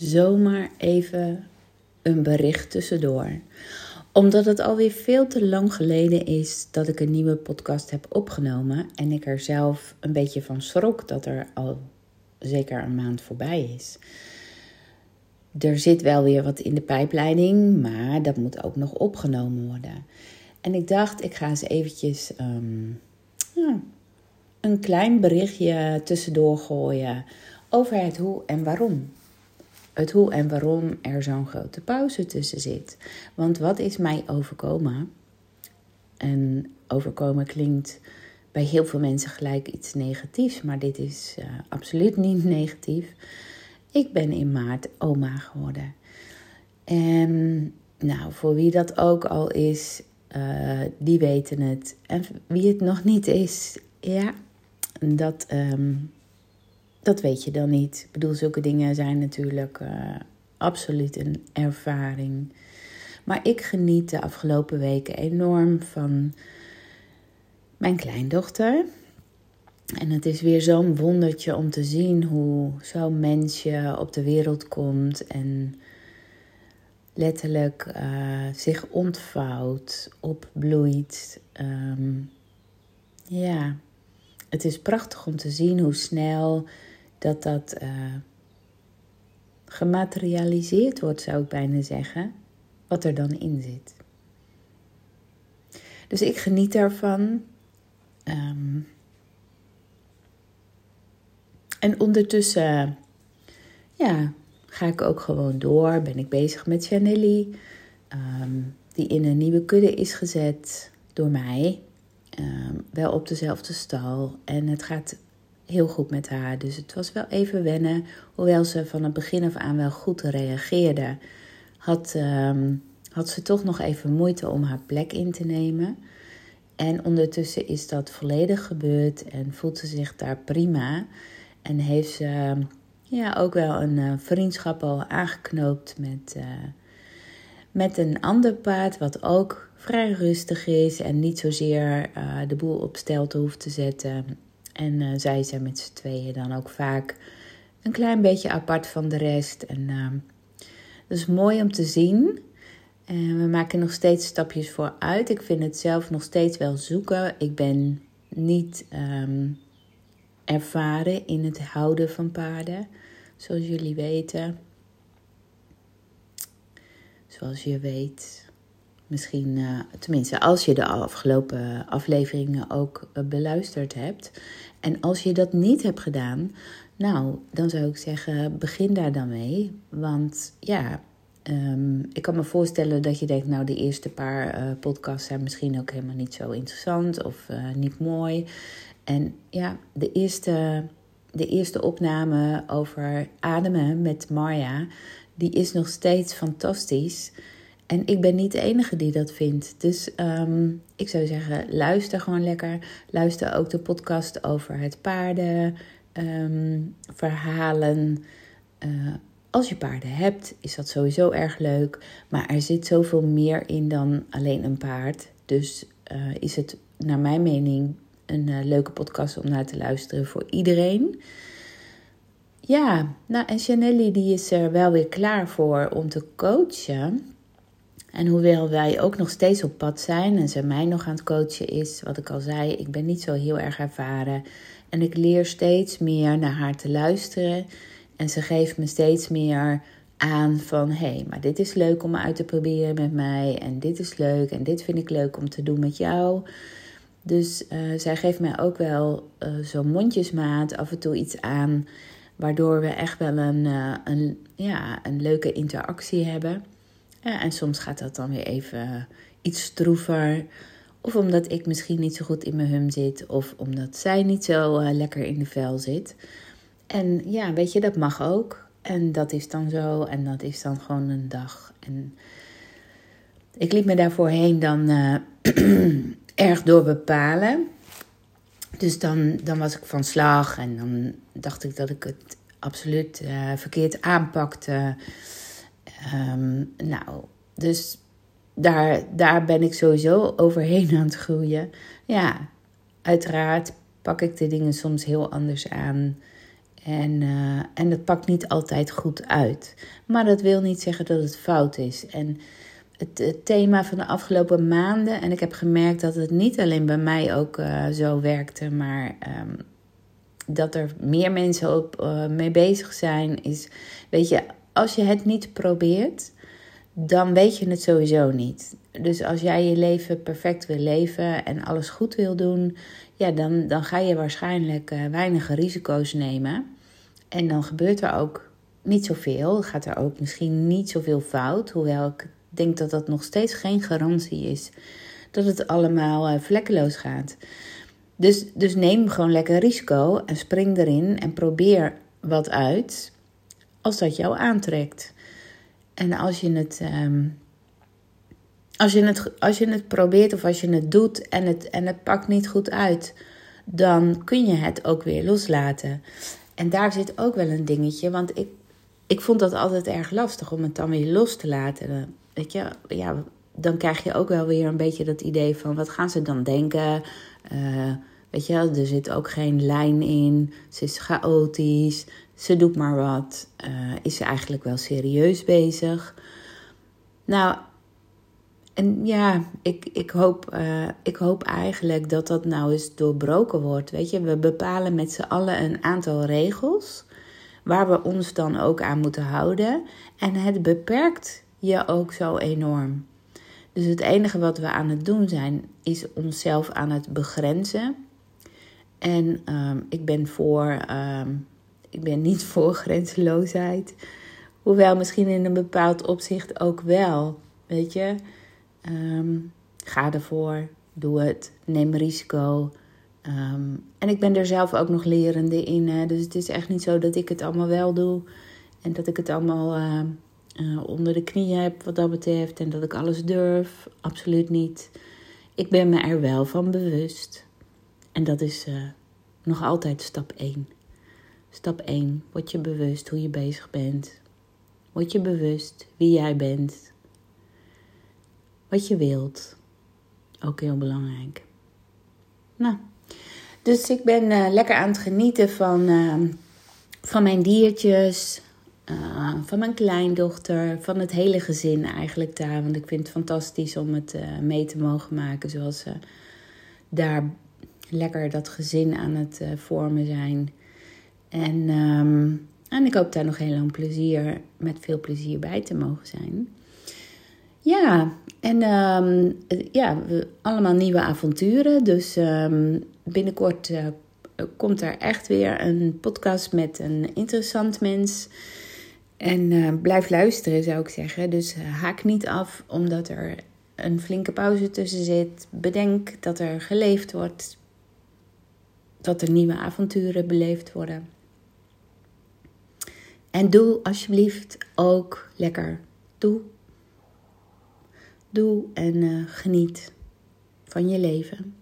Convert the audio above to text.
zomaar even een bericht tussendoor. Omdat het alweer veel te lang geleden is dat ik een nieuwe podcast heb opgenomen. En ik er zelf een beetje van schrok dat er al zeker een maand voorbij is. Er zit wel weer wat in de pijpleiding, maar dat moet ook nog opgenomen worden. En ik dacht, ik ga eens eventjes ehm, ja, een klein berichtje tussendoor gooien over het hoe en waarom. Hoe en waarom er zo'n grote pauze tussen zit. Want wat is mij overkomen? En overkomen klinkt bij heel veel mensen gelijk iets negatiefs, maar dit is uh, absoluut niet negatief. Ik ben in maart oma geworden. En nou, voor wie dat ook al is, uh, die weten het. En wie het nog niet is, ja, dat, um, dat weet je dan niet. Ik bedoel, zulke dingen zijn natuurlijk uh, absoluut een ervaring. Maar ik geniet de afgelopen weken enorm van mijn kleindochter. En het is weer zo'n wondertje om te zien hoe zo'n mensje op de wereld komt en letterlijk uh, zich ontvouwt, opbloeit. Um, ja, het is prachtig om te zien hoe snel dat dat uh, gematerialiseerd wordt, zou ik bijna zeggen, wat er dan in zit. Dus ik geniet daarvan. Um, en ondertussen, ja, ga ik ook gewoon door. Ben ik bezig met Chanelli, um, die in een nieuwe kudde is gezet door mij. Um, wel op dezelfde stal. En het gaat heel goed met haar. Dus het was wel even wennen. Hoewel ze van het begin af aan wel goed reageerde, had, um, had ze toch nog even moeite om haar plek in te nemen. En ondertussen is dat volledig gebeurd en voelt ze zich daar prima. En heeft ze ja, ook wel een uh, vriendschap al aangeknoopt met, uh, met een ander paard, wat ook vrij rustig is en niet zozeer uh, de boel op stelte hoeft te zetten. En zij zijn met z'n tweeën dan ook vaak een klein beetje apart van de rest. En dat is mooi om te zien. En we maken nog steeds stapjes vooruit. Ik vind het zelf nog steeds wel zoeken. Ik ben niet um, ervaren in het houden van paarden, zoals jullie weten. Zoals je weet, misschien, uh, tenminste als je de afgelopen afleveringen ook uh, beluisterd hebt. En als je dat niet hebt gedaan, nou, dan zou ik zeggen, begin daar dan mee. Want ja, um, ik kan me voorstellen dat je denkt, nou, de eerste paar uh, podcasts zijn misschien ook helemaal niet zo interessant of niet mooi. En ja, de eerste, de eerste opname over ademen met Marja, die is nog steeds fantastisch. En ik ben niet de enige die dat vindt. Dus um, ik zou zeggen, luister gewoon lekker. Luister ook de podcast over het paarden, um, verhalen. Uh, als je paarden hebt, is dat sowieso erg leuk. Maar er zit zoveel meer in dan alleen een paard. Dus uh, is het, naar mijn mening, een uh, leuke podcast om naar te luisteren voor iedereen. Ja, nou en Chanelli die is er wel weer klaar voor om te coachen. En hoewel wij ook nog steeds op pad zijn en ze mij nog aan het coachen is, wat ik al zei, ik ben niet zo heel erg ervaren. En ik leer steeds meer naar haar te luisteren. En ze geeft me steeds meer aan van hé, hey, maar dit is leuk om uit te proberen met mij. En dit is leuk en dit vind ik leuk om te doen met jou. Dus uh, zij geeft mij ook wel uh, zo'n mondjesmaat af en toe iets aan, waardoor we echt wel een, uh, een, ja, een leuke interactie hebben. Ja, en soms gaat dat dan weer even iets stroever. Of omdat ik misschien niet zo goed in mijn hum zit, of omdat zij niet zo lekker in de vel zit. En ja, weet je, dat mag ook. En dat is dan zo, en dat is dan gewoon een dag. En ik liet me daarvoorheen dan erg door bepalen. Dus dan, dan was ik van slag en dan dacht ik dat ik het absoluut uh, verkeerd aanpakte. Um, nou, dus daar, daar ben ik sowieso overheen aan het groeien. Ja, uiteraard pak ik de dingen soms heel anders aan. En, uh, en dat pakt niet altijd goed uit. Maar dat wil niet zeggen dat het fout is. En het, thema van de afgelopen maanden, en ik heb gemerkt dat het niet alleen bij mij ook uh, zo werkte, maar um, dat er meer mensen op, uh, mee bezig zijn, is, weet je, als je het niet probeert, dan weet je het sowieso niet. Dus als jij je leven perfect wil leven en alles goed wil doen, ja, dan, dan ga je waarschijnlijk uh, weinig risico's nemen. En dan gebeurt er ook niet zoveel. Gaat er ook misschien niet zoveel fout. Hoewel ik denk dat dat nog steeds geen garantie is dat het allemaal uh, vlekkeloos gaat. Dus, dus neem gewoon lekker risico en spring erin en probeer wat uit als dat jou aantrekt. En als je het, um, als je het, als je het probeert of als je het doet en het, en het pakt niet goed uit, dan kun je het ook weer loslaten. En daar zit ook wel een dingetje, want ik, ik vond dat altijd erg lastig om het dan weer los te laten. Weet je, ja, dan krijg je ook wel weer een beetje dat idee van wat gaan ze dan denken? Uh, weet je, er zit ook geen lijn in. Ze is chaotisch. Ze doet maar wat. Uh, is ze eigenlijk wel serieus bezig? Nou, en ja, ik, ik, hoop, uh, ik hoop eigenlijk dat dat nou eens doorbroken wordt. Weet je, we bepalen met z'n allen een aantal regels waar we ons dan ook aan moeten houden. En het beperkt je ook zo enorm. Dus het enige wat we aan het doen zijn, is onszelf aan het begrenzen. En um, ik ben voor, um, ik ben niet voor grenzeloosheid. Hoewel misschien in een bepaald opzicht ook wel. Weet je, um, ga ervoor, doe het, neem risico. en ik ben er zelf ook nog lerende in. Hè? Dus het is echt niet zo dat ik het allemaal wel doe. En dat ik het allemaal uh, onder de knie heb wat dat betreft. En dat ik alles durf. Absoluut niet. Ik ben me er wel van bewust. En dat is uh, nog altijd stap 1. Stap 1. Word je bewust hoe je bezig bent. Word je bewust wie jij bent. Wat je wilt. Ook heel belangrijk. Nou, dus ik ben uh, lekker aan het genieten van, uh, van mijn diertjes. Uh, van mijn kleindochter, van het hele gezin eigenlijk daar. Want ik vind het fantastisch om het mee te mogen maken. Zoals ze daar lekker dat gezin aan het vormen zijn. En, um, en ik hoop daar nog heel lang plezier, met veel plezier bij te mogen zijn. Ja, en um, ja, allemaal nieuwe avonturen. Dus um, binnenkort uh, komt er echt weer een podcast met een interessant mens. En uh, blijf luisteren, zou ik zeggen. Dus uh, haak niet af omdat er een flinke pauze tussen zit. Bedenk dat er geleefd wordt. Dat er nieuwe avonturen beleefd worden. En doe alsjeblieft ook lekker. Doe Doe en uh, geniet van je leven.